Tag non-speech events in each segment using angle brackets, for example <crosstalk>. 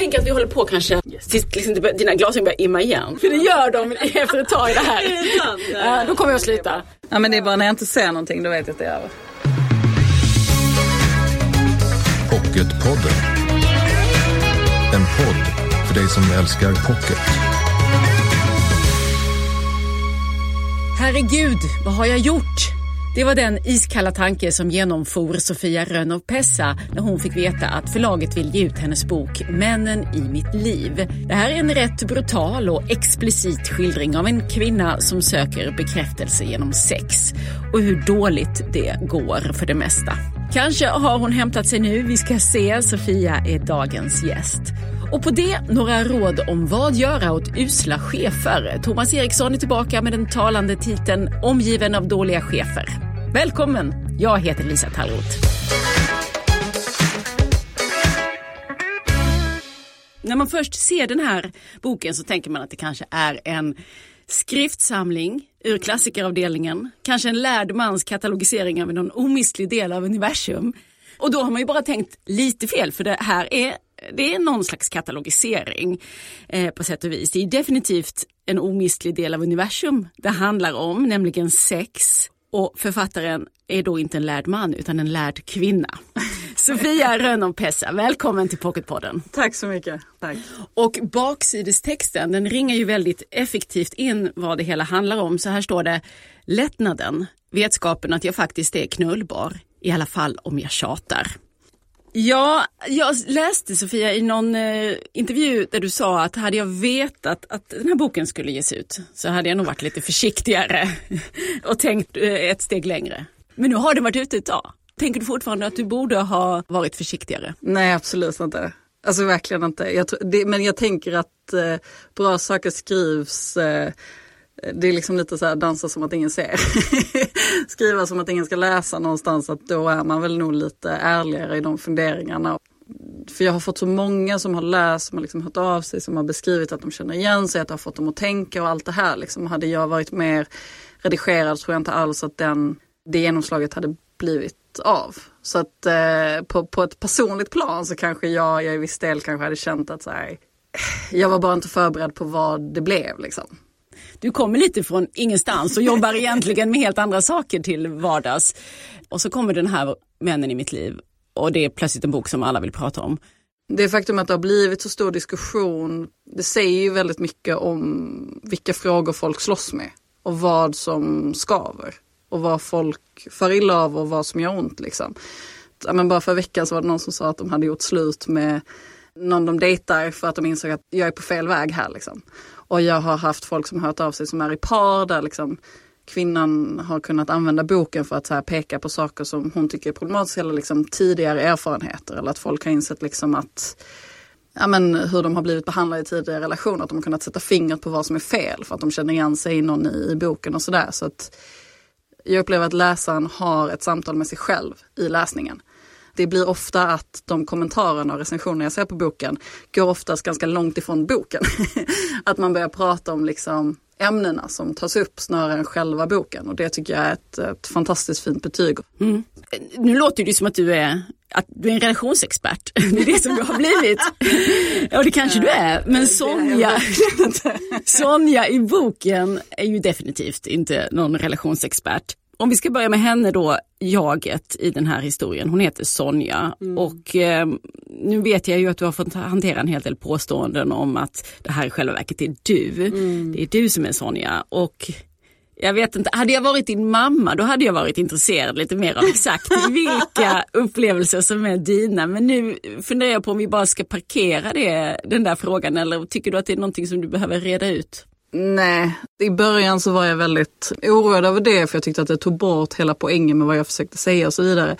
tänker att vi håller på kanske tills liksom, dina glasögon börjar imma igen. För det gör de efter ett tag i det här. <laughs> Ja, då kommer jag att sluta. Ja men det är bara när jag inte ser någonting då vet jag att det är över. Pocketpodden. En podd för dig som älskar pocket. Herregud, vad har jag gjort? Det var den iskalla tanke som genomfor Sofia Rönnow Pessa när hon fick veta att förlaget vill ge ut hennes bok Männen i mitt liv. Det här är en rätt brutal och explicit skildring av en kvinna som söker bekräftelse genom sex och hur dåligt det går för det mesta. Kanske har hon hämtat sig nu. Vi ska se. Sofia är dagens gäst. Och på det några råd om vad göra åt usla chefer. Thomas Eriksson är tillbaka med den talande titeln Omgiven av dåliga chefer. Välkommen! Jag heter Lisa Tallroth. När man först ser den här boken så tänker man att det kanske är en skriftsamling ur klassikeravdelningen. Kanske en lärd mans katalogisering av någon omistlig del av universum. Och då har man ju bara tänkt lite fel för det här är det är någon slags katalogisering eh, på sätt och vis. Det är definitivt en omistlig del av universum det handlar om, nämligen sex. Och författaren är då inte en lärd man utan en lärd kvinna. <laughs> Sofia Rönnom Pessa, välkommen till Pocketpodden. Tack så mycket. Tack. Och baksidestexten den ringar ju väldigt effektivt in vad det hela handlar om. Så här står det Lättnaden, vetskapen att jag faktiskt är knullbar, i alla fall om jag tjatar. Ja, jag läste Sofia i någon eh, intervju där du sa att hade jag vetat att den här boken skulle ges ut så hade jag nog varit lite försiktigare <laughs> och tänkt eh, ett steg längre. Men nu har den varit ute ett tag. Tänker du fortfarande att du borde ha varit försiktigare? Nej, absolut inte. Alltså verkligen inte. Jag, det, men jag tänker att eh, bra saker skrivs eh, det är liksom lite så här dansa som att ingen ser. <laughs> Skriva som att ingen ska läsa någonstans, att då är man väl nog lite ärligare i de funderingarna. För jag har fått så många som har läst, som har liksom hört av sig, som har beskrivit att de känner igen sig, att det har fått dem att tänka och allt det här. Liksom. Hade jag varit mer redigerad tror jag inte alls att den, det genomslaget hade blivit av. Så att eh, på, på ett personligt plan så kanske jag, jag i viss del kanske hade känt att så här, jag var bara inte förberedd på vad det blev liksom du kommer lite från ingenstans och jobbar <laughs> egentligen med helt andra saker till vardags. Och så kommer den här Männen i mitt liv och det är plötsligt en bok som alla vill prata om. Det faktum att det har blivit så stor diskussion, det säger ju väldigt mycket om vilka frågor folk slåss med och vad som skaver och vad folk far illa av och vad som gör ont. Liksom. men bara för veckan så var det någon som sa att de hade gjort slut med någon de dejtar för att de insåg att jag är på fel väg här. Liksom. Och jag har haft folk som har hört av sig som är i par där liksom kvinnan har kunnat använda boken för att så här peka på saker som hon tycker är problematiska eller liksom tidigare erfarenheter eller att folk har insett liksom att ja, men hur de har blivit behandlade i tidigare relationer, att de har kunnat sätta fingret på vad som är fel för att de känner igen sig i någon i, i boken och sådär. Så att jag upplever att läsaren har ett samtal med sig själv i läsningen det blir ofta att de kommentarerna och recensionerna jag ser på boken går oftast ganska långt ifrån boken. <laughs> att man börjar prata om liksom ämnena som tas upp snarare än själva boken och det tycker jag är ett, ett fantastiskt fint betyg. Mm. Nu låter det som att du är att du är en relationsexpert. <laughs> Det är det som du har blivit. <laughs> Ja det kanske du är. Men Sonja, Sonja i boken är ju definitivt inte någon relationsexpert om vi ska börja med henne då, jaget i den här historien. Hon heter Sonja mm. och eh, nu vet jag ju att du har fått hantera en hel del påståenden om att det här i själva verket är du. Mm. Det är du som är Sonja och jag vet inte, hade jag varit din mamma då hade jag varit intresserad lite mer av exakt <laughs> vilka upplevelser som är dina. Men nu funderar jag på om vi bara ska parkera det, den där frågan eller tycker du att det är någonting som du behöver reda ut? Nej, i början så var jag väldigt oroad över det för jag tyckte att det tog bort hela poängen med vad jag försökte säga och så vidare.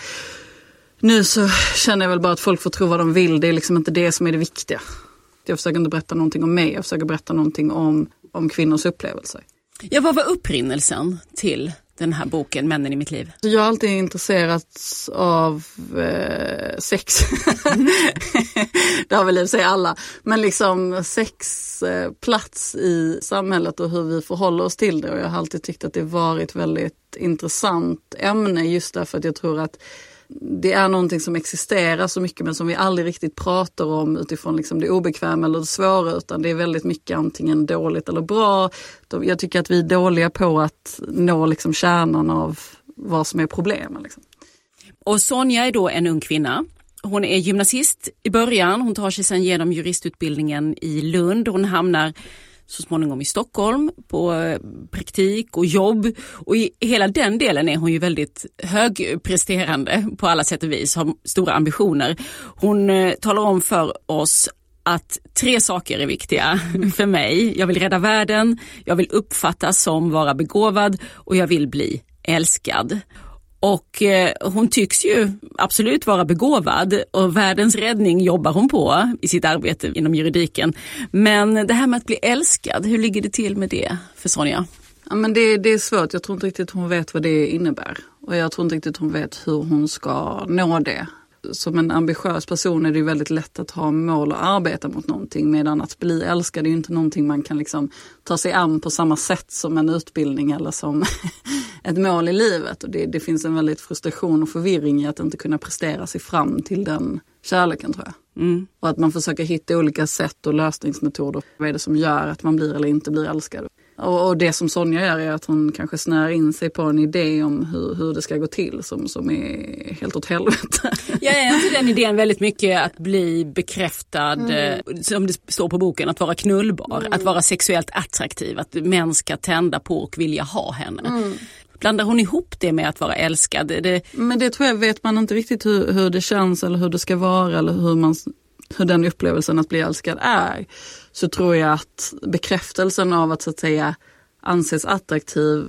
Nu så känner jag väl bara att folk får tro vad de vill, det är liksom inte det som är det viktiga. Jag försöker inte berätta någonting om mig, jag försöker berätta någonting om, om kvinnors upplevelser. Ja, vad var upprinnelsen till den här boken Männen i mitt liv? Jag har alltid intresserats av eh, sex. <laughs> det har väl i och för sig alla. Men liksom sex eh, plats i samhället och hur vi förhåller oss till det. Och jag har alltid tyckt att det varit väldigt intressant ämne just därför att jag tror att det är någonting som existerar så mycket men som vi aldrig riktigt pratar om utifrån liksom det obekväma eller det svåra utan det är väldigt mycket antingen dåligt eller bra. Jag tycker att vi är dåliga på att nå liksom kärnan av vad som är problemen. Liksom. Och Sonja är då en ung kvinna. Hon är gymnasist i början, hon tar sig sedan genom juristutbildningen i Lund. Hon hamnar så småningom i Stockholm på eh, praktik och jobb. Och i hela den delen är hon ju väldigt högpresterande på alla sätt och vis, har stora ambitioner. Hon eh, talar om för oss att tre saker är viktiga <laughs> för mig. Jag vill rädda världen, jag vill uppfattas som vara begåvad och jag vill bli älskad. Och eh, hon tycks ju absolut vara begåvad och världens räddning jobbar hon på i sitt arbete inom juridiken. Men det här med att bli älskad, hur ligger det till med det för Sonja? Ja, men det, det är svårt, jag tror inte riktigt hon vet vad det innebär. Och jag tror inte riktigt hon vet hur hon ska nå det som en ambitiös person är det väldigt lätt att ha mål och arbeta mot någonting medan att bli älskad är inte någonting man kan liksom ta sig an på samma sätt som en utbildning eller som <laughs> ett mål i livet. Och det, det finns en väldigt frustration och förvirring i att inte kunna prestera sig fram till den kärleken tror jag. Mm. Och att man försöker hitta olika sätt och lösningsmetoder. Vad är det som gör att man blir eller inte blir älskad? Och, och, det som Sonja gör är att hon kanske snör in sig på en idé om hur, hur det ska gå till som, som är helt åt helvete. <laughs> Ja, är inte den idén väldigt mycket att bli bekräftad, mm. Eh, som det står på boken, att vara knullbar, mm. att vara sexuellt attraktiv, att män ska tända på och vilja ha henne. Mm. Blandar hon ihop det med att vara älskad? Det... Men det tror jag vet man inte riktigt hur, hur det känns eller hur det ska vara eller hur, man, hur den upplevelsen att bli älskad är så tror jag att bekräftelsen av att så att säga anses attraktiv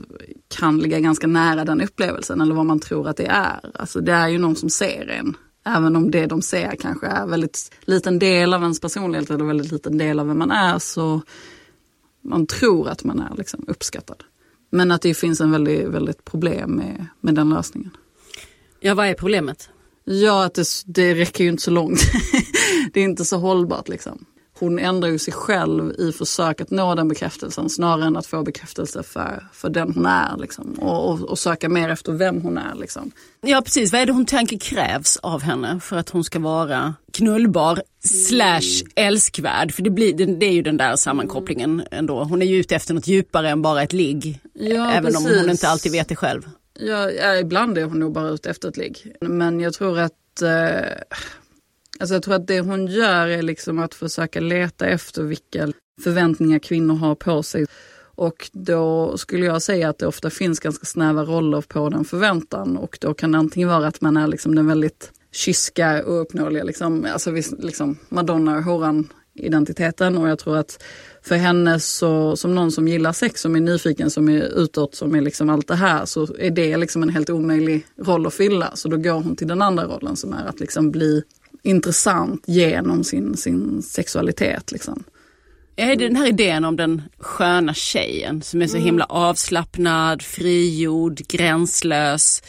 kan ligga ganska nära den upplevelsen eller vad man tror att det är. Alltså det är ju någon som ser en. Även om det de ser kanske är väldigt liten del av ens personlighet eller väldigt liten del av vem man är så man tror att man är liksom uppskattad. Men att det finns en väldigt, väldigt problem med, med den lösningen. Ja, vad är problemet? Ja, att det, det räcker ju inte så långt. <laughs> det är inte så hållbart liksom hon ändrar ju sig själv i försök att nå den bekräftelsen snarare än att få bekräftelse för, för den hon är liksom, och, och, och söka mer efter vem hon är. Liksom. Ja precis, vad är det hon tänker krävs av henne för att hon ska vara knullbar slash älskvärd? För det, blir, det, det är ju den där sammankopplingen ändå. Hon är ju ute efter något djupare än bara ett ligg. Ja, även precis. om hon inte alltid vet det själv. Ja, ibland är hon nog bara ute efter ett ligg. Men jag tror att eh, Alltså jag tror att det hon gör är liksom att försöka leta efter vilka förväntningar kvinnor har på sig. Och då skulle jag säga att det ofta finns ganska snäva roller på den förväntan och då kan det antingen vara att man är liksom den väldigt kyska och uppnåeliga, liksom, alltså liksom Madonna och horan identiteten och jag tror att för henne så, som någon som gillar sex, som är nyfiken, som är utåt, som är liksom allt det här, så är det liksom en helt omöjlig roll att fylla. Så då går hon till den andra rollen som är att liksom bli intressant genom sin, sin sexualitet. Liksom. Är det den här idén om den sköna tjejen som är så mm. himla avslappnad, frigjord, gränslös.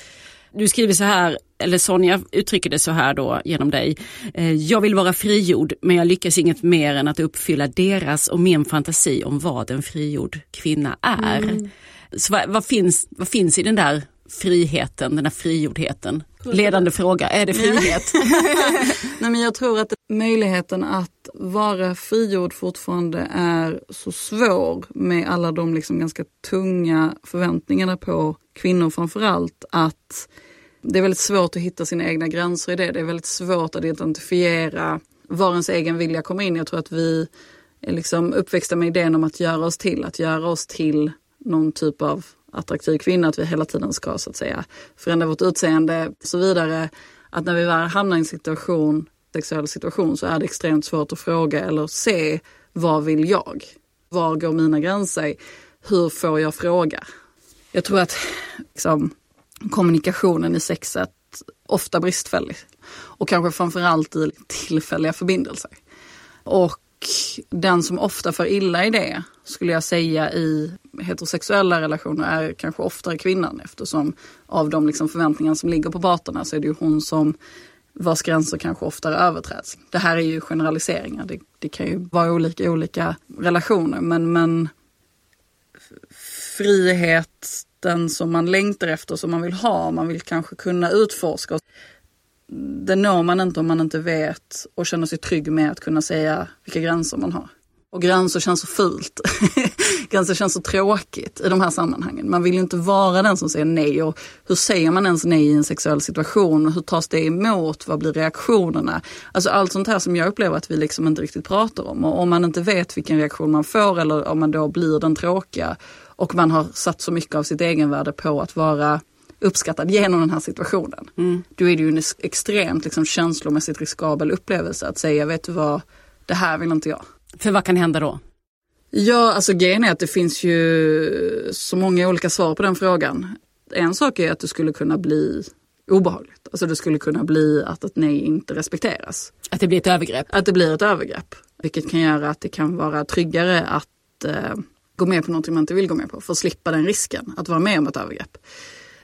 Du skriver så här, eller Sonja uttrycker det så här då genom dig. Eh, jag vill vara frigjord men jag lyckas inget mer än att uppfylla deras och min fantasi om vad en frigjord kvinna är. Mm. Så vad, vad, finns, vad finns i den där friheten, den här frigjordheten? Ledande fråga, är det frihet? <laughs> Nej, men jag tror att möjligheten att vara frigjord fortfarande är så svår med alla de liksom ganska tunga förväntningarna på kvinnor framförallt att det är väldigt svårt att hitta sina egna gränser i det. Det är väldigt svårt att identifiera var ens egen vilja kommer in. Jag tror att vi är liksom uppväxta med idén om att göra oss till, att göra oss till någon typ av attraktiv kvinna, att vi hela tiden ska så att säga förändra vårt utseende och så vidare. Att när vi väl hamnar i en situation, sexuell situation så är det extremt svårt att fråga eller se vad vill jag? Var går mina gränser? Hur får jag fråga? Jag tror att liksom, kommunikationen i sexet ofta bristfällig. Och kanske framförallt i tillfälliga förbindelser. Och den som ofta för illa i det skulle jag säga i heterosexuella relationer är kanske oftare kvinnan eftersom av de liksom förväntningar som ligger på parterna så är det ju hon som vars gränser kanske oftare överträds. Det här är ju generaliseringar. Det, det kan ju vara olika i olika relationer men, men friheten som man längtar efter, som man vill ha, man vill kanske kunna utforska det når man inte om man inte vet och känner sig trygg med att kunna säga vilka gränser man har. Och gränser känns så fult. <laughs> gränser känns så tråkigt i de här sammanhangen. Man vill ju inte vara den som säger nej. Och hur säger man ens nej i en sexuell situation? Hur tas det emot? Vad blir reaktionerna? Alltså allt sånt här som jag upplever att vi liksom inte riktigt pratar om. Och om man inte vet vilken reaktion man får eller om man då blir den tråkiga och man har satt så mycket av sitt egenvärde på att vara uppskattad genom den här situationen. Mm. Då är det ju en extremt liksom, känslomässigt riskabel upplevelse att säga, vet du vad, det här vill inte jag. För vad kan hända då? Ja, alltså grejen är att det finns ju så många olika svar på den frågan. En sak är att det skulle kunna bli obehagligt. Alltså det skulle kunna bli att ett nej inte respekteras. Att det blir ett övergrepp? Att det blir ett övergrepp. Vilket kan göra att det kan vara tryggare att eh, gå med på något man inte vill gå med på för att slippa den risken att vara med om ett övergrepp.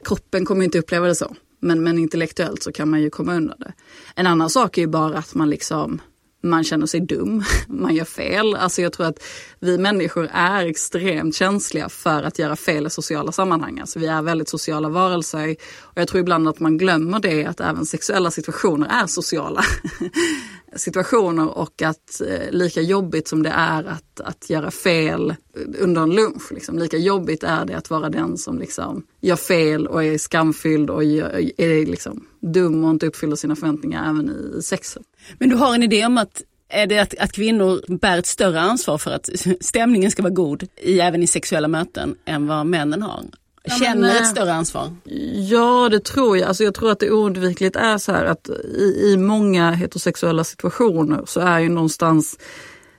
Kroppen kommer inte uppleva det så. Men, men intellektuellt så kan man ju komma undan det. En annan sak är ju bara att man liksom man känner sig dum, <laughs> man gör fel. Alltså jag tror att vi människor är extremt känsliga för att göra fel i sociala sammanhang. Alltså vi är väldigt sociala varelser och jag tror ibland att man glömmer det att även sexuella situationer är sociala <laughs> situationer och att eh, lika jobbigt som det är att, att göra fel under en lunch, liksom, lika jobbigt är det att vara den som liksom gör fel och är skamfylld och gör, är liksom dum och inte uppfyller sina förväntningar även i sexet. Men du har en idé om att är det att, att kvinnor bär ett större ansvar för att <laughs> stämningen ska vara god i, även i sexuella möten än vad männen har? Känner ett större ansvar? Ja det tror jag. Alltså jag tror att det oundvikligt är så här att i, i många heterosexuella situationer så är ju någonstans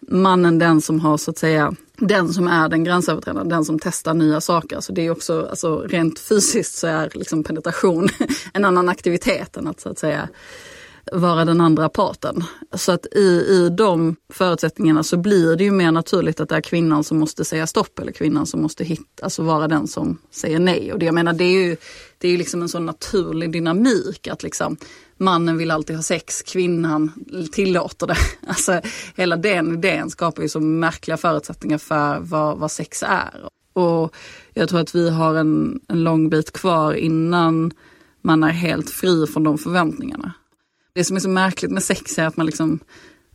mannen den som har så att säga den som är den gränsöverträdande, den som testar nya saker. Så det är också, alltså rent fysiskt så är liksom penetration <laughs> en annan aktivitet än att så att säga vara den andra parten. Så att i, i de förutsättningarna så blir det ju mer naturligt att det är kvinnan som måste säga stopp eller kvinnan som måste hitta, alltså vara den som säger nej. Och det, jag menar, det är ju det är liksom en sån naturlig dynamik att liksom mannen vill alltid ha sex, kvinnan tillåter det. <laughs> Alltså hela den idén skapar ju så märkliga förutsättningar för vad, vad sex är. Och jag tror att vi har en, en lång bit kvar innan man är helt fri från de förväntningarna. Det som är så märkligt med sex är att man liksom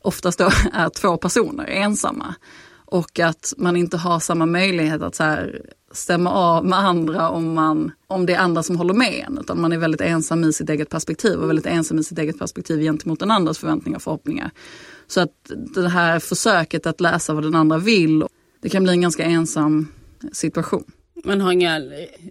oftast då <laughs> är två personer ensamma. Och att man inte har samma möjlighet att så här stämma av med andra om, man, om det är andra som håller med en. Utan man är väldigt ensam i sitt eget perspektiv och väldigt ensam i sitt eget perspektiv gentemot den andras förväntningar och förhoppningar. Så att det här försöket att läsa vad den andra vill, det kan bli en ganska ensam situation. Man har inga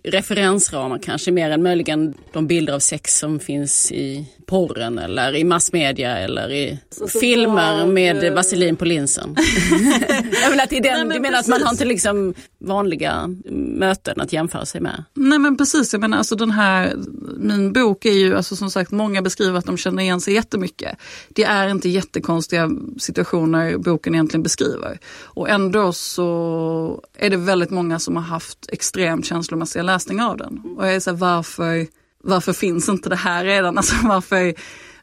referensramar kanske mer än möjligen de bilder av sex som finns i porren eller i massmedia eller i så, så filmer med eh, vaselin på linsen. <laughs> jag vill att den, Nej, men du menar precis. att man har inte liksom vanliga möten att jämföra sig med? Nej men precis, jag menar alltså den här, min bok är ju alltså som sagt många beskriver att de känner igen sig jättemycket. Det är inte jättekonstiga situationer boken egentligen beskriver. Och ändå så är det väldigt många som har haft extremt känslomässiga läsningar av den. Och jag är så här, varför varför finns inte det här redan? <laughs> Alltså varför,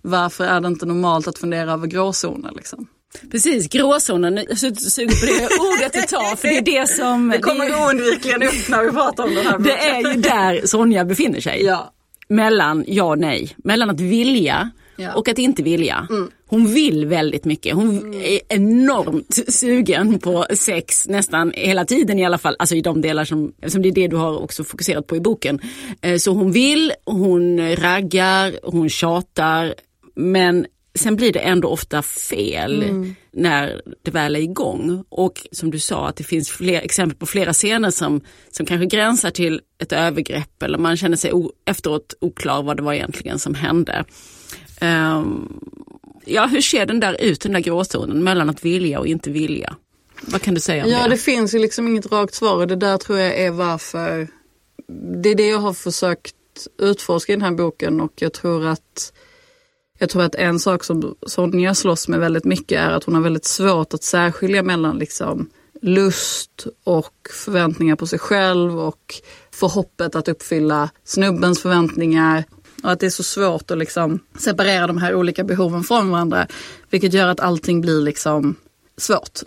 varför är det inte normalt att fundera över gråzoner? Liksom? Precis, gråzonen, jag suger på det ordet ett tag för det är det som... Det kommer oundvikligen upp när vi pratar om den här Det är ju där Sonja befinner sig. Ja. Mellan ja och nej, mellan att vilja ja. och att inte vilja. Mm. Hon vill väldigt mycket. Hon mm. är enormt sugen på sex nästan hela tiden i alla fall. Alltså i de delar som, eftersom det är det du har också fokuserat på i boken. Eh, så hon vill, hon raggar, hon tjatar. Men sen blir det ändå ofta fel mm. när det väl är igång. Och som du sa att det finns fler exempel på flera scener som, som kanske gränsar till ett övergrepp eller man känner sig efteråt oklar vad det var egentligen som hände. Um, ja, hur ser den där ut, den där gråzonen mellan att vilja och inte vilja? Vad kan du säga om ja, det? Ja, det finns ju liksom inget rakt svar och det där tror jag är varför. Det är det jag har försökt utforska i den här boken och jag tror att jag tror att en sak som Sonja slåss med väldigt mycket är att hon har väldigt svårt att särskilja mellan liksom lust och förväntningar på sig själv och förhoppet att uppfylla snubbens förväntningar och att det är så svårt att liksom separera de här olika behoven från varandra. Vilket gör att allting blir liksom svårt.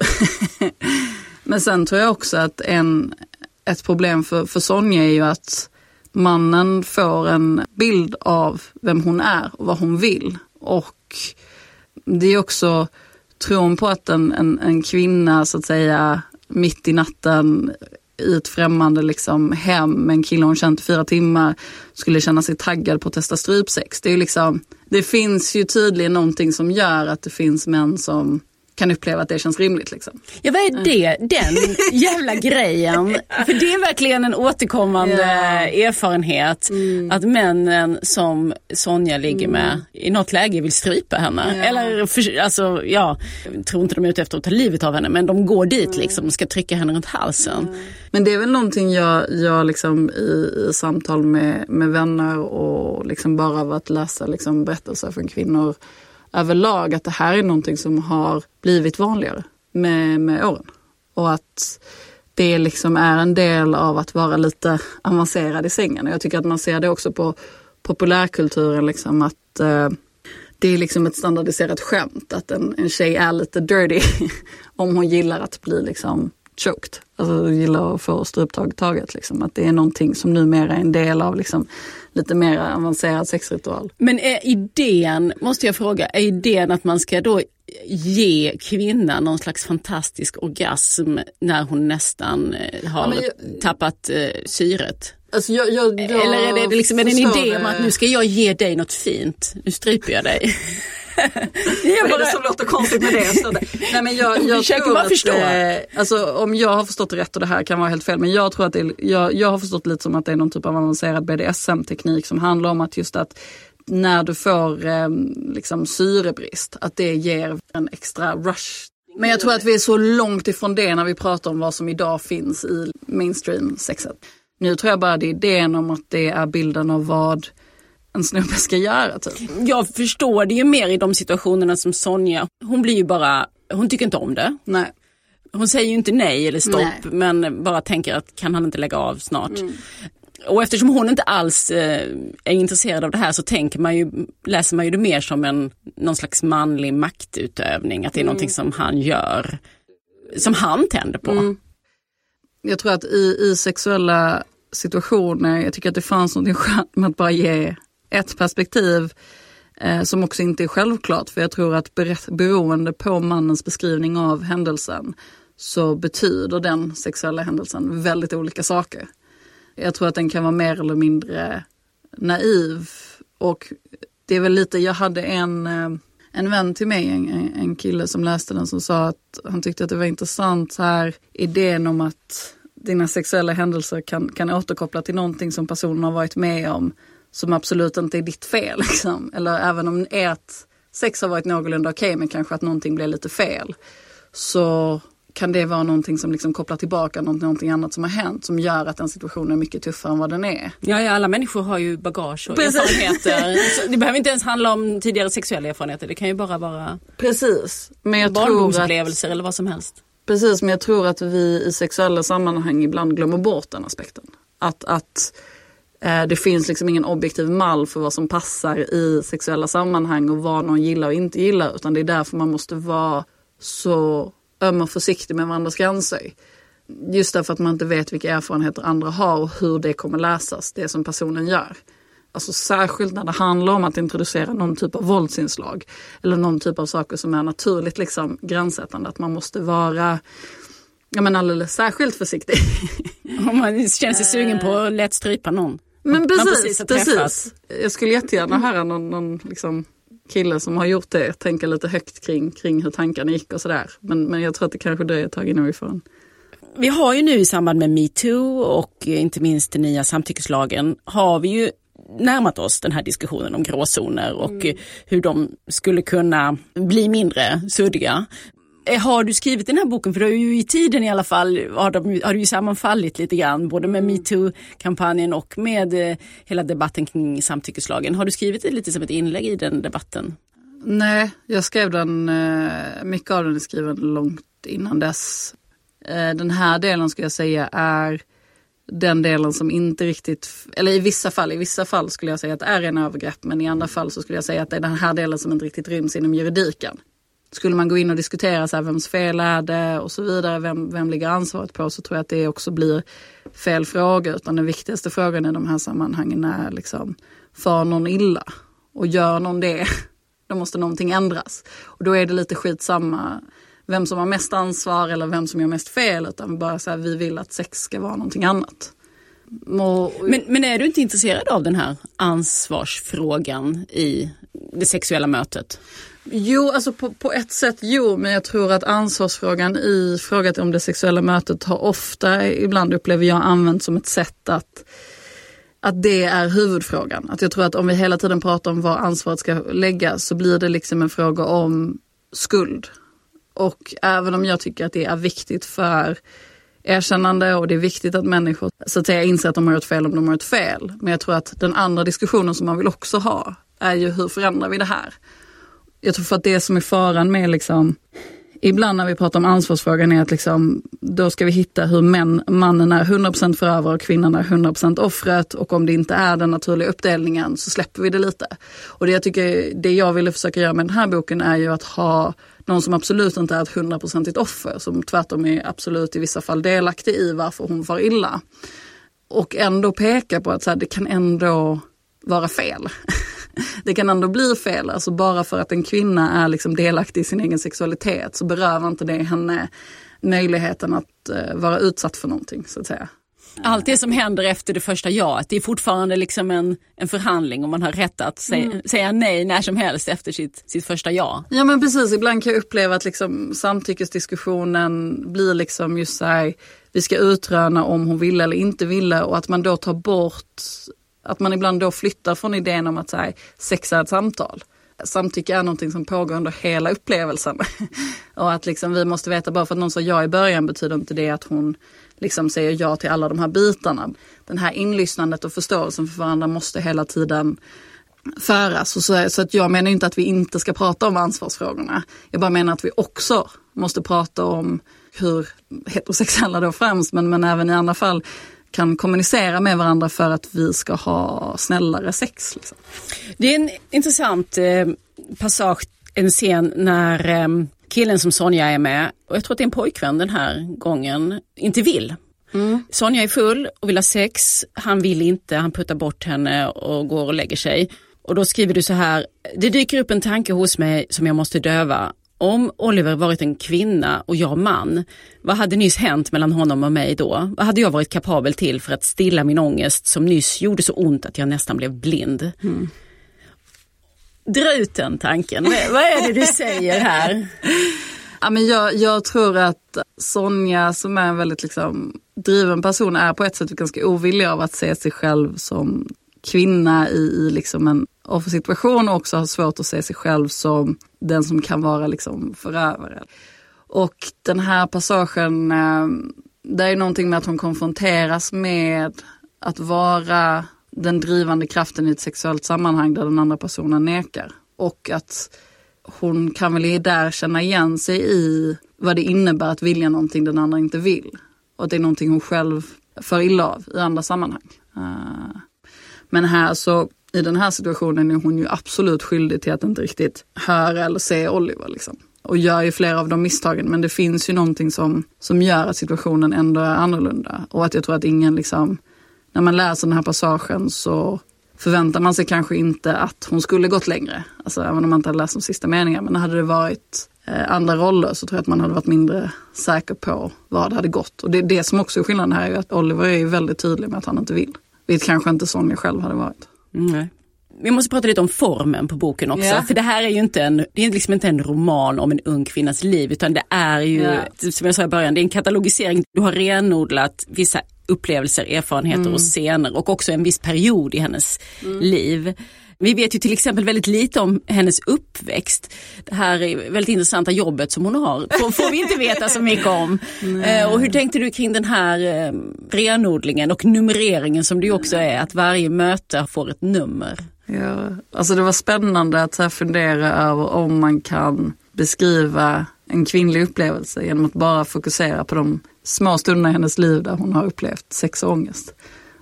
<laughs> Men sen tror jag också att en, ett problem för, för Sonja är ju att mannen får en bild av vem hon är och vad hon vill. Och det är också tron på att en, en, en kvinna så att säga mitt i natten i ett främmande liksom, hem med en kille hon känt i fyra timmar skulle känna sig taggad på att testa strypsex. Det, är liksom, det finns ju tydligen någonting som gör att det finns män som kan uppleva att det känns rimligt. Liksom. Ja vad är det, den jävla grejen? <laughs> För det är verkligen en återkommande Ja. erfarenhet Mm. att männen som Sonja ligger med i något läge vill strypa henne. Ja. Eller för, alltså ja, jag tror inte de är ute efter att ta livet av henne men de går dit liksom och ska trycka henne runt halsen. Men det är väl någonting jag, jag liksom i, i samtal med, med vänner och liksom bara av att läsa liksom berättelser från kvinnor överlag, att det här är någonting som har blivit vanligare med, med åren. Och att det liksom är en del av att vara lite avancerad i sängen. Och jag tycker att man ser det också på populärkulturen, liksom att eh, det är liksom ett standardiserat skämt att en, en tjej är lite dirty <laughs> om hon gillar att bli liksom choked. Alltså gillar att få struptag taget. Liksom. Att det är någonting som numera är en del av liksom, lite mer avancerad sexritual. Men är idén, måste jag fråga, är idén att man ska då ge kvinnan någon slags fantastisk orgasm när hon nästan eh, har Ja, jag- tappat eh, syret? Alltså, jag, jag, Eller är det liksom är det en idé om att nu ska jag ge dig något fint, nu stryper jag dig. <laughs> jag Vad är det som låter konstigt med det? Det- Nej, men jag, jag tror att, förstå. eh, alltså, om jag har förstått det rätt och det här kan vara helt fel, men jag tror att det jag, jag har förstått lite som att det är någon typ av avancerad BDSM-teknik som handlar om att just att när du får eh, liksom syrebrist, att det ger en extra rush. Men jag tror att vi är så långt ifrån det när vi pratar om vad som idag finns i mainstream-sexet. Nu tror jag bara det är idén om att det är bilden av vad en snubbe ska göra. Typ. jag förstår det ju mer i de situationerna som Sonja, hon blir ju bara, hon tycker inte om det. Nej. Hon säger ju inte nej eller stopp Nej. men bara tänker att kan han inte lägga av snart. Och eftersom hon inte alls eh, är intresserad av det här så tänker man ju, läser man ju det mer som en någon slags manlig maktutövning, att det är någonting som han gör, som han tänder på. Jag tror att i, i sexuella situationer, jag tycker att det fanns något skönt med att bara ge ett perspektiv eh, som också inte är självklart. För jag tror att beroende på mannens beskrivning av händelsen så betyder den sexuella händelsen väldigt olika saker. Jag tror att den kan vara mer eller mindre naiv. Och det är väl lite, jag hade en, eh, en vän till mig, en, en- en kille som läste den som sa att han tyckte att det var intressant så här idén om att dina sexuella händelser kan, kan återkoppla till någonting som personen har varit med om som absolut inte är ditt fel. <laughs> Liksom. Eller även om ert sex har varit någorlunda okej men kanske att någonting blev lite fel. Så kan det vara någonting som liksom kopplar tillbaka något, någonting annat som har hänt som gör att den situationen är mycket tuffare än vad den är. Ja, ja, alla människor har ju bagage och Precis. erfarenheter. <laughs> Det behöver inte ens handla om tidigare sexuella erfarenheter, det kan ju bara vara Precis. Men jag tror att barndomsupplevelser eller vad som helst. Precis, men jag tror att vi i sexuella sammanhang ibland glömmer bort den aspekten. Att, att det finns liksom ingen objektiv mall för vad som passar i sexuella sammanhang och vad någon gillar och inte gillar. Utan det är därför man måste vara så öm och försiktig med varandras gränser. Just därför att man inte vet vilka erfarenheter andra har och hur det kommer läsas, det som personen gör. Alltså särskilt när det handlar om att introducera någon typ av våldsinslag. Eller någon typ av saker som är naturligt liksom gränssättande. Att man måste vara ja, men alldeles särskilt försiktig. <laughs> Om man känner sig sugen på att lätt strypa någon. Men precis, precis precis. Jag skulle jättegärna höra någon, någon liksom kille som har gjort det tänka lite högt kring, kring hur tankarna gick och sådär. Men, men jag tror att det kanske dröjer ett tag innan vi får en. Vi har ju nu i samband med metoo och inte minst den nya samtyckeslagen har vi ju närmat oss den här diskussionen om gråzoner och eh, hur de skulle kunna bli mindre suddiga. Eh, Har du skrivit den här boken, för du har ju i tiden i alla fall, har, de, har du ju sammanfallit lite grann, både med metoo-kampanjen och med eh, hela debatten kring samtyckeslagen. Har du skrivit det lite som ett inlägg i den debatten? Nej, jag skrev den, eh, mycket av den är skriven långt innan dess. Eh, Den här delen skulle jag säga är den delen som inte riktigt, eller i vissa fall, i vissa fall skulle jag säga att det är en övergrepp men i andra fall så skulle jag säga att det är den här delen som inte riktigt ryms inom juridiken skulle man gå in och diskutera så här, vems fel är det och så vidare, vem, vem ligger ansvaret på, så tror jag att det också blir fel fråga. Utan den viktigaste frågan i de här sammanhangen är liksom, far någon illa? Och gör någon det, <laughs> då måste någonting ändras. Och då är det lite skitsamma vem som har mest ansvar eller vem som gör mest fel, utan bara så här, vi vill att sex ska vara någonting annat. Och... Men, men är du inte intresserad av den här ansvarsfrågan i det sexuella mötet? Jo, alltså på, på ett sätt jo, men jag tror att ansvarsfrågan i frågan om det sexuella mötet har ofta, ibland upplever jag, använts som ett sätt att att det är huvudfrågan. Att jag tror att om vi hela tiden pratar om var ansvaret ska läggas så blir det liksom en fråga om skuld. Och även om jag tycker att det är viktigt för erkännande och det är viktigt att människor så att säga inser att de har gjort fel om de har gjort fel. Men jag tror att den andra diskussionen som man vill också ha är ju hur förändrar vi det här? Jag tror för att det som är faran med liksom Ibland när vi pratar om ansvarsfrågan är att liksom, då ska vi hitta hur män, mannen är 100% förövare och kvinnan är 100% offret och om det inte är den naturliga uppdelningen så släpper vi det lite. Och det jag tycker, det jag ville försöka göra med den här boken är ju att ha någon som absolut inte är ett hundraprocentigt offer, som tvärtom är absolut i vissa fall delaktig i varför hon far illa. Och ändå peka på att så här, det kan ändå vara fel. <laughs> <laughs> det kan ändå bli fel. Alltså bara för att en kvinna är liksom delaktig i sin egen sexualitet så berövar inte det henne möjligheten att uh, vara utsatt för någonting så att säga. Allt det som händer efter det första jaet, det är fortfarande liksom en, en förhandling och man har rätt att säga, mm. säga nej när som helst efter sitt, sitt första ja. Ja men precis, ibland kan jag uppleva att liksom samtyckesdiskussionen blir liksom just så här, vi ska utröna om hon ville eller inte ville och att man då tar bort, att man ibland då flyttar från idén om att så här, sex är ett samtal samtycke är någonting som pågår under hela upplevelsen. <laughs> och att liksom vi måste veta, bara för att någon sa ja i början betyder inte det att hon liksom säger ja till alla de här bitarna. Den här inlyssnandet och förståelsen för varandra måste hela tiden föras. Och så, så att jag menar inte att vi inte ska prata om ansvarsfrågorna. Jag bara menar att vi också måste prata om hur heterosexuella då främst, men, men även i andra fall kan kommunicera med varandra för att vi ska ha snällare sex. Liksom. Det är en intressant eh, passage, en scen när eh, killen som Sonja är med, och jag tror att det är en pojkvän den här gången, inte vill. Mm. Sonja är full och vill ha sex, han vill inte, han puttar bort henne och går och lägger sig. Och då skriver du så här, det dyker upp en tanke hos mig som jag måste döva. Om Oliver varit en kvinna och jag man, vad hade nyss hänt mellan honom och mig då? Vad hade jag varit kapabel till för att stilla min ångest som nyss gjorde så ont att jag nästan blev blind? Mm. Dra ut den tanken, vad är det du säger här? <laughs> Ja, men jag, jag tror att Sonja som är en väldigt liksom, driven person är på ett sätt ganska ovillig av att se sig själv som kvinna i, i liksom en offersituation och också har svårt att se sig själv som den som kan vara liksom förövare. Och den här passagen, eh, det är någonting med att hon konfronteras med att vara den drivande kraften i ett sexuellt sammanhang där den andra personen nekar. Och att hon kan väl där känna igen sig i vad det innebär att vilja någonting den andra inte vill. Och det är någonting hon själv för illa av i andra sammanhang. Eh, men här så, i den här situationen är hon ju absolut skyldig till att inte riktigt höra eller se Oliver. Liksom. Och gör ju flera av de misstagen men det finns ju någonting som, som gör att situationen ändå är annorlunda. Och att jag tror att ingen liksom, när man läser den här passagen så förväntar man sig kanske inte att hon skulle gått längre. Alltså även om man inte hade läst de sista meningarna. Men hade det varit eh, andra roller så tror jag att man hade varit mindre säker på vad det hade gått. Och det, det som också är skillnaden här är ju att Oliver är ju väldigt tydlig med att han inte vill. Vilket kanske inte Sonja själv hade varit. Mm. Vi måste prata lite om formen på boken också. Yeah. För det här är ju inte en, det är liksom inte en roman om en ung kvinnas liv utan det är ju, yeah. som jag sa i början, det är en katalogisering. Du har renodlat vissa upplevelser, erfarenheter mm. och scener och också en viss period i hennes mm. liv. Vi vet ju till exempel väldigt lite om hennes uppväxt. Det här är väldigt intressanta jobbet som hon har får, får vi inte veta så mycket om. Eh, och hur tänkte du kring den här eh, renodlingen och numreringen som det ju också är, att varje möte får ett nummer? Ja, alltså det var spännande att här fundera över om man kan beskriva en kvinnlig upplevelse genom att bara fokusera på de små stunder i hennes liv där hon har upplevt sex och ångest.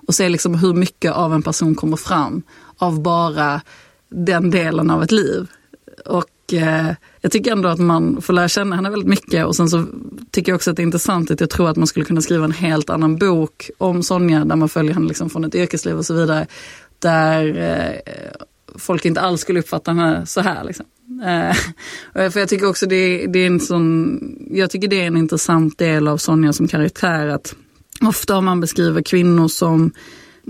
Och se liksom hur mycket av en person kommer fram av bara den delen av ett liv. Och Och eh, jag tycker ändå att man får lära känna henne väldigt mycket och sen så tycker jag också att det är intressant att jag tror att man skulle kunna skriva en helt annan bok om Sonja där man följer henne liksom från ett yrkesliv och så vidare. Där eh, folk inte alls skulle uppfatta henne så här. Liksom. Eh, <laughs> för jag tycker också det, det är en sån, jag tycker det är en intressant del av Sonja som karaktär att ofta om man beskriver kvinnor som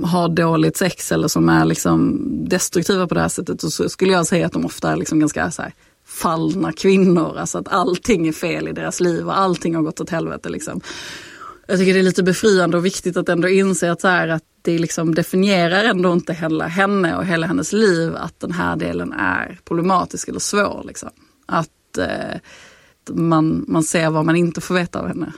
har dåligt sex eller som är liksom destruktiva på det här sättet så skulle jag säga att de ofta är liksom ganska så här, fallna kvinnor. Alltså att allting är fel i deras liv och allting har gått åt helvete. Liksom. Jag tycker det är lite befriande och viktigt att ändå inse att, så här, att det liksom definierar ändå inte hela henne och hela hennes liv att den här delen är problematisk eller svår. Liksom. Att eh, man, man ser vad man inte får veta av henne.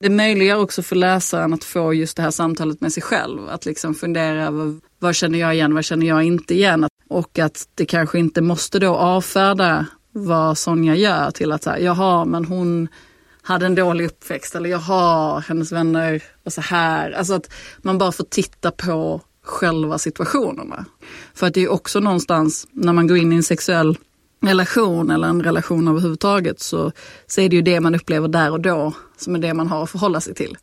Det möjliggör också för läsaren att få just det här samtalet med sig själv. Att liksom fundera över vad känner jag igen, vad känner jag inte igen? Och att det kanske inte måste då avfärda vad Sonja gör till att säga, jaha men hon hade en dålig uppväxt eller jaha, hennes vänner var så här. Alltså att man bara får titta på själva situationerna. För att det är också någonstans när man går in i en sexuell relation eller en relation överhuvudtaget så, så är det ju det man upplever där och då som är det man har att förhålla sig till.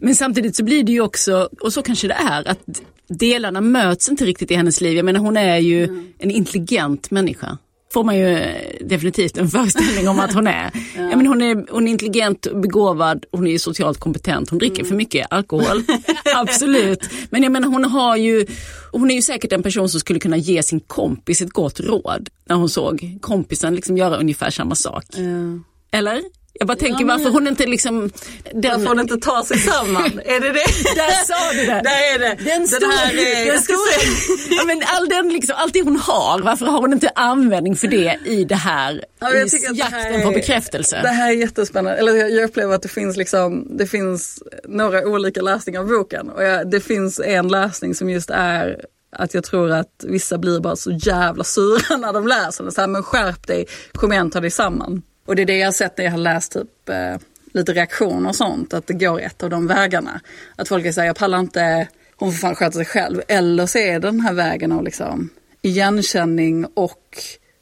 Men samtidigt så blir det ju också, och så kanske det är, att delarna möts inte riktigt i hennes liv. Jag menar hon är ju mm. en intelligent människa får man ju definitivt en föreställning om att hon är. <laughs> ja. ja. men hon, är hon är intelligent, begåvad, hon är socialt kompetent, hon dricker mm. för mycket alkohol. <laughs> Absolut. Men jag menar hon har ju, hon är ju säkert en person som skulle kunna ge sin kompis ett gott råd när hon såg kompisen liksom göra ungefär samma sak. Mm. Eller? Jag bara tänker ja, varför hon inte liksom... Den... Varför hon inte tar sig samman? är det det? <laughs> Där sa du det! Där är det! Den, stor, den här, den stora, <laughs> ja, men all den liksom, allt det hon har, varför har hon inte användning för det i det här, ja, i jakten här är, på bekräftelse? Det här är jättespännande. Eller jag upplever att det finns, liksom, det finns några olika läsningar av boken. Och jag, det finns en läsning som just är att jag tror att vissa blir bara så jävla sura <laughs> när de läser den. Så här, men skärp dig, kom igen, ta dig samman. Och det är det jag har sett när jag har läst typ eh, lite reaktioner och sånt, att det går ett av de vägarna. Att folk säger, jag pallar inte, hon får fan sköta sig själv. Eller så är det den här vägen av liksom igenkänning och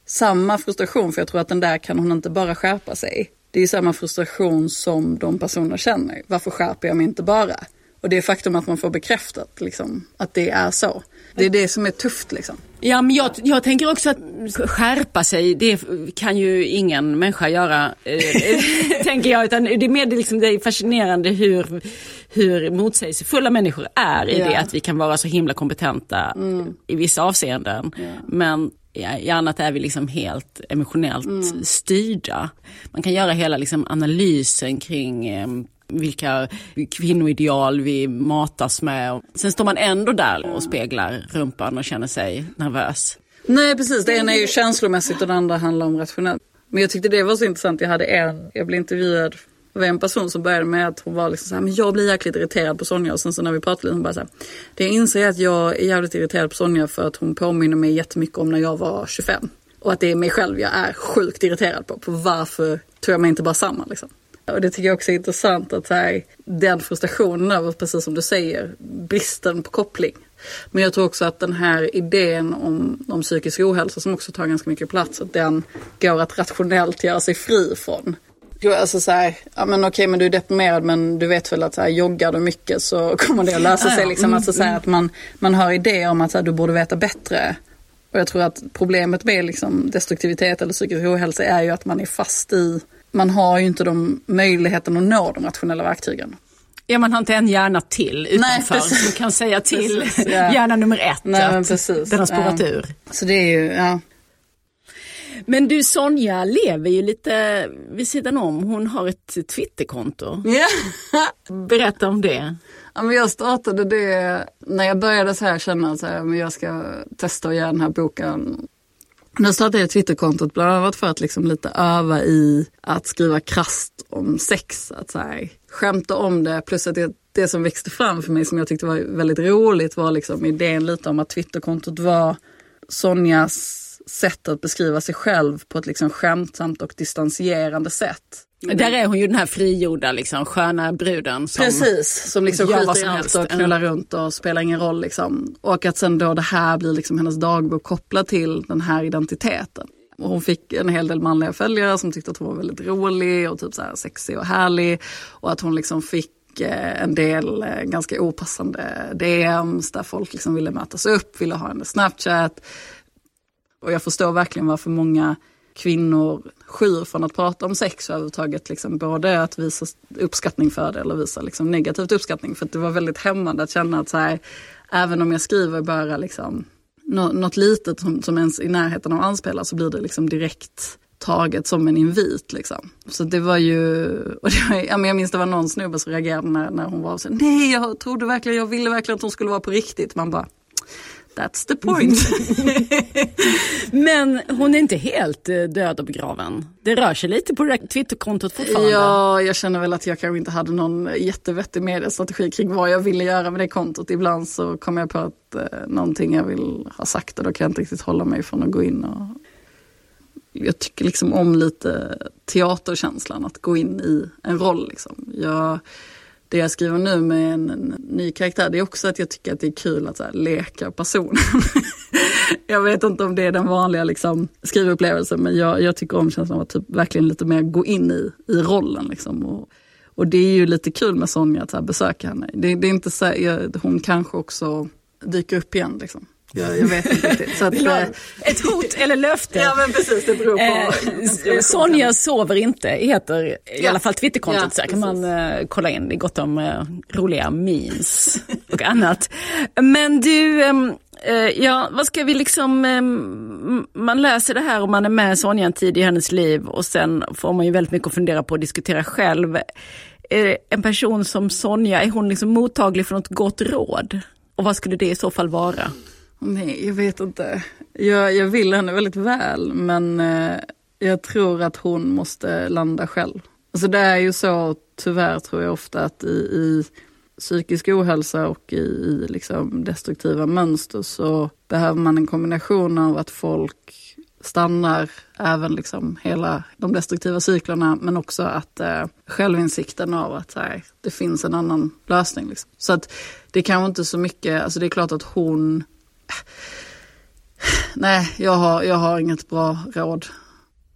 samma frustration, för jag tror att den där kan hon inte bara skärpa sig. Det är samma frustration som de personerna känner. Varför skärper jag mig inte bara? Och det är faktum att man får bekräftat liksom, att det är så. Det är det som är tufft liksom. Ja, men jag, jag tänker också att skärpa sig, det kan ju ingen människa göra, eh, <laughs> tänker jag. Utan det är mer liksom, det är fascinerande hur, hur motsägelsefulla människor är i ja. det att vi kan vara så himla kompetenta mm. i vissa avseenden. Ja. Men i annat är vi liksom helt emotionellt mm. styrda. Man kan göra hela liksom analysen kring eh, vilka kvinnoideal vi matas med. Sen står man ändå där och speglar rumpan och känner sig nervös. Nej precis, det ena är ju känslomässigt och det andra handlar om rationellt. Men jag tyckte det var så intressant, jag hade en, jag blev intervjuad av en person som började med att hon var liksom så här, men jag blir jäkligt irriterad på Sonja och sen så när vi pratade lite hon bara så här, det jag inser är att jag är jävligt irriterad på Sonja för att hon påminner mig jättemycket om när jag var 25. Och att det är mig själv jag är sjukt irriterad på, på varför tror jag mig inte bara samman liksom. Och det tycker jag också är intressant att här, den frustrationen över, precis som du säger, bristen på koppling. Men jag tror också att den här idén om, om psykisk ohälsa som också tar ganska mycket plats, att den går att rationellt göra sig fri från. Alltså så här, ja men okej men du är deprimerad men du vet väl att så här, joggar du mycket så <laughs> kommer det att lösa sig. Liksom. Mm, alltså så här, mm. att man, man har idéer om att så här, du borde veta bättre. Och jag tror att problemet med liksom, destruktivitet eller psykisk ohälsa är ju att man är fast i man har ju inte de möjligheten att nå de rationella verktygen. Ja, man har inte en hjärna till utanför Nej, som kan säga till <laughs> precis, ja. hjärna nummer ett Nej, att precis, den har spårat ja. ur. Så det är ju, ja. Men du Sonja lever ju lite vid sidan om. Hon har ett Twitterkonto. Ja. <laughs> Berätta om det. Ja, men jag startade det när jag började så här känna att jag ska testa att göra den här boken nu startade jag Twitterkontot bland annat för att liksom lite öva i att skriva krast om sex. Att så här, skämta om det plus att det, det som växte fram för mig som jag tyckte var väldigt roligt var liksom idén lite om att Twitterkontot var Sonjas sätt att beskriva sig själv på ett liksom skämtsamt och distanserande sätt. Där är hon ju den här frigjorda liksom, sköna bruden. Som Precis, som liksom skiter i allt och knullar runt och spelar ingen roll. Liksom. Och att sen då det här blir liksom hennes dagbok kopplat till den här identiteten. hon fick en hel del manliga följare som tyckte att hon var väldigt rolig och typ så här sexig och härlig. Och att hon liksom fick eh, en del eh, ganska opassande DMs där folk liksom ville mötas upp, ville ha en Snapchat. Och jag förstår verkligen varför många kvinnor skyr från att prata om sex överhuvudtaget. Liksom, både att visa uppskattning för det eller visa liksom, negativt uppskattning. För det var väldigt hämmande att känna att så här, även om jag skriver bara liksom, något litet som, som ens i närheten av anspelar så blir det liksom direkt taget som en invit. Liksom. Så det var ju, och det var, jag minns det var någon snubbe som reagerade när, när hon var så nej jag trodde verkligen, jag ville verkligen att hon skulle vara på riktigt. Man bara, That's the point. <laughs> Men hon är inte helt eh, död och begraven. Det rör sig lite på Twitterkontot fortfarande. Ja, jag känner väl att jag kanske inte hade någon jättevettig mediestrategi kring vad jag ville göra med det kontot. Ibland så kommer jag på att eh, någonting jag vill ha sagt och då kan jag inte riktigt hålla mig från att gå in och jag tycker liksom om lite teaterkänslan, att gå in i en roll. Liksom. Jag, det jag skriver nu med en, en, ny karaktär, det är också att jag tycker att det är kul att så här, leka personen. <laughs> jag vet inte om det är den vanliga liksom, skrivupplevelsen, men jag, jag tycker om känslan av att typ, verkligen lite mer gå in i, i rollen. Liksom, och, och det är ju lite kul med Sonja att så här, besöka henne. Det, det är inte så här, jag, hon kanske också dyker upp igen. Liksom. Jag, jag vet inte riktigt. Så <laughs> att, eh, Ett hot eller löfte. Ja men precis, det beror på. Eh, <laughs> Sonja sover inte heter i ja. alla fall Twitterkontot. Ja, så kan man eh, kolla in. Det är gott om eh, roliga memes och annat. Men du, eh, ja vad ska vi liksom, man läser det här och man är med Sonja en tid i hennes liv och sen får man ju väldigt mycket att fundera på och diskutera själv. en person som Sonja, är hon liksom mottaglig för något gott råd? Och vad skulle det i så fall vara? Nej, jag vet inte. Jag, jag vill henne väldigt väl, men eh, jag tror att hon måste landa själv. Alltså det är ju så, tyvärr tror jag ofta att i, i psykisk ohälsa och i, i liksom destruktiva mönster så behöver man en kombination av att folk stannar även liksom hela de destruktiva cyklerna men också att eh, självinsikten av att här, det finns en annan lösning. Liksom. Så att det kanske inte så mycket, alltså det är klart att hon Nej, jag har, jag har inget bra råd.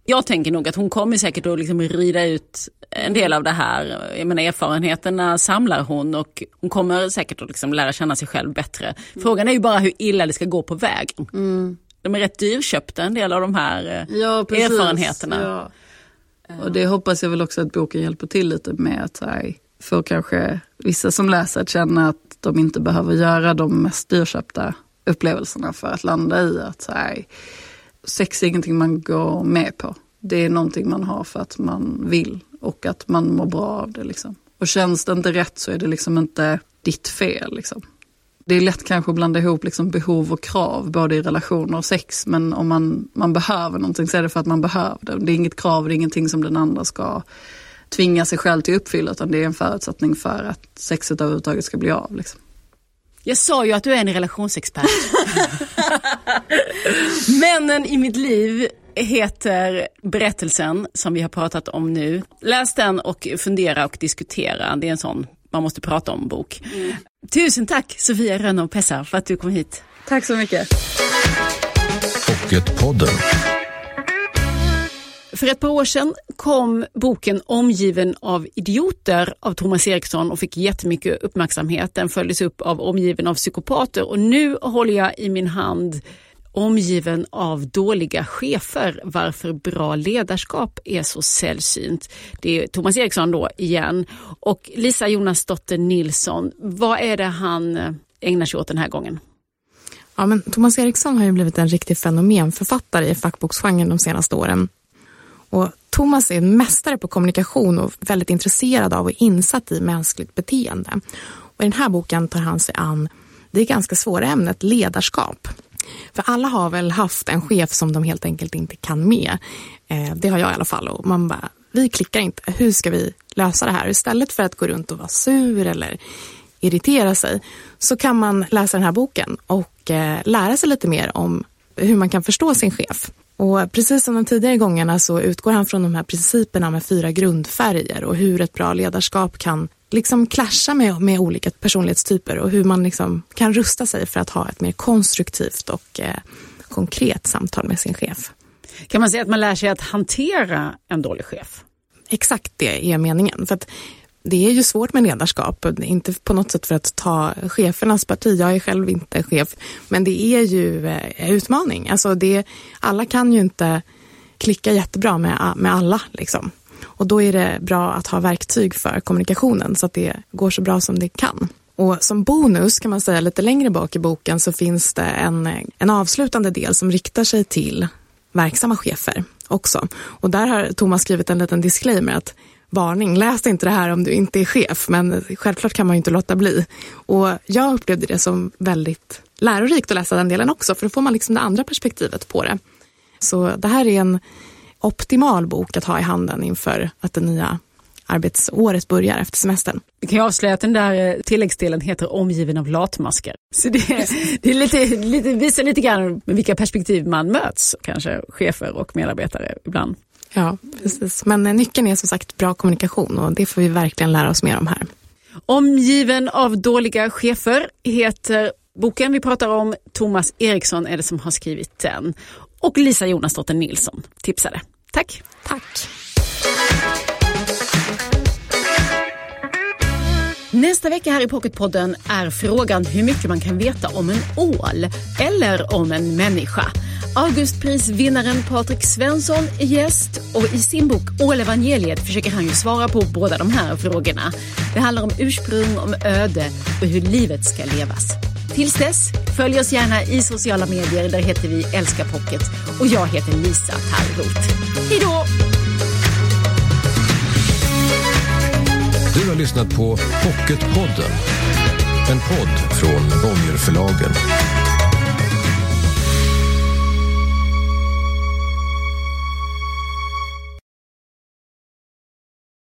Jag tänker nog att hon kommer säkert att liksom rida ut en del av det här. Jag menar, erfarenheterna samlar hon och hon kommer säkert att liksom lära känna sig själv bättre. Frågan är ju bara hur illa det ska gå på vägen. Mm. De är rätt dyrköpta en del av de här eh, ja, erfarenheterna. Ja. Och det hoppas jag väl också att boken hjälper till lite med. Att här, för kanske vissa som läser att känna att de inte behöver göra de mest dyrköpta upplevelserna för att landa i att så här, sex är ingenting man går med på. Det är någonting man har för att man vill och att man mår bra av det. Liksom. Och känns det inte rätt så är det liksom inte ditt fel. Liksom. Det är lätt kanske att blanda ihop liksom behov och krav både i relationer och sex. Men om man, man behöver någonting så är det för att man behöver det. Det är inget krav, det är ingenting som den andra ska tvinga sig själv till att uppfylla utan det är en förutsättning för att sexet överhuvudtaget ska bli av. Liksom. Jag sa ju att du är en relationsexpert. <laughs> Männen i mitt liv heter berättelsen som vi har pratat om nu. Läs den och fundera och diskutera. Det är en sån man måste prata om bok. Mm. Tusen tack Sofia Rönnow Pessa för att du kom hit. Tack så mycket. Pocketpodden. För ett par år sedan kom boken Omgiven av idioter av Thomas Eriksson och fick jättemycket uppmärksamhet. Den följdes upp av Omgiven av psykopater och nu håller jag i min hand Omgiven av dåliga chefer, varför bra ledarskap är så sällsynt. Det är Thomas Eriksson då igen. Och Lisa Jonasdotter Nilsson, vad är det han eh, ägnar sig åt den här gången? Ja, men Thomas Eriksson har ju blivit en riktig fenomenförfattare i fackboksgenren de senaste åren. Och Thomas är en mästare på kommunikation och väldigt intresserad av och insatt i mänskligt beteende. Och I den här boken tar han sig an det ganska svåra ämnet ledarskap. För alla har väl haft en chef som de helt enkelt inte kan med. Eh, det har jag i alla fall. Och man bara, vi klickar inte. Hur ska vi lösa det här? Istället för att gå runt och vara sur eller irritera sig så kan man läsa den här boken och eh, lära sig lite mer om hur man kan förstå sin chef. Och precis som de tidigare gångerna så utgår han från de här principerna med fyra grundfärger och hur ett bra ledarskap kan liksom clasha med, med olika personlighetstyper och hur man liksom kan rusta sig för att ha ett mer konstruktivt och eh, konkret samtal med sin chef. Kan man säga att man lär sig att hantera en dålig chef? Exakt det är meningen. För att det är ju svårt med ledarskap, inte på något sätt för att ta chefernas parti, jag är själv inte chef, men det är ju eh, utmaning. Alltså det, alla kan ju inte klicka jättebra med, med alla. Liksom. Och då är det bra att ha verktyg för kommunikationen så att det går så bra som det kan. Och som bonus kan man säga lite längre bak i boken så finns det en, en avslutande del som riktar sig till verksamma chefer också. Och där har Thomas skrivit en liten disclaimer att varning, läs inte det här om du inte är chef, men självklart kan man ju inte låta bli. Och jag upplevde det som väldigt lärorikt att läsa den delen också, för då får man liksom det andra perspektivet på det. Så det här är en optimal bok att ha i handen inför att det nya arbetsåret börjar efter semestern. Vi kan ju avslöja att den där eh, tilläggsdelen heter Omgiven av latmaskar. Så det, <laughs> det är lite, lite, visar lite grann med vilka perspektiv man möts, kanske chefer och medarbetare ibland. Ja, precis. Men nyckeln är som sagt bra kommunikation och det får vi verkligen lära oss mer om här. Omgiven av dåliga chefer heter boken vi pratar om. Thomas Eriksson är det som har skrivit den. Och Lisa Jonasdotter Nilsson tipsade. Tack! Tack! Nästa vecka här i Pocketpodden är frågan hur mycket man kan veta om en ål eller om en människa. Augustprisvinnaren Patrik Svensson är gäst och i sin bok Ålevangeliet försöker han ju svara på båda de här frågorna. Det handlar om ursprung, om öde och hur livet ska levas. Tills dess, följ oss gärna i sociala medier. Där heter vi Älska Pocket och jag heter Lisa Tallroth. Hej då! Du har lyssnat på Pocketpodden. En podd från Bonnierförlagen.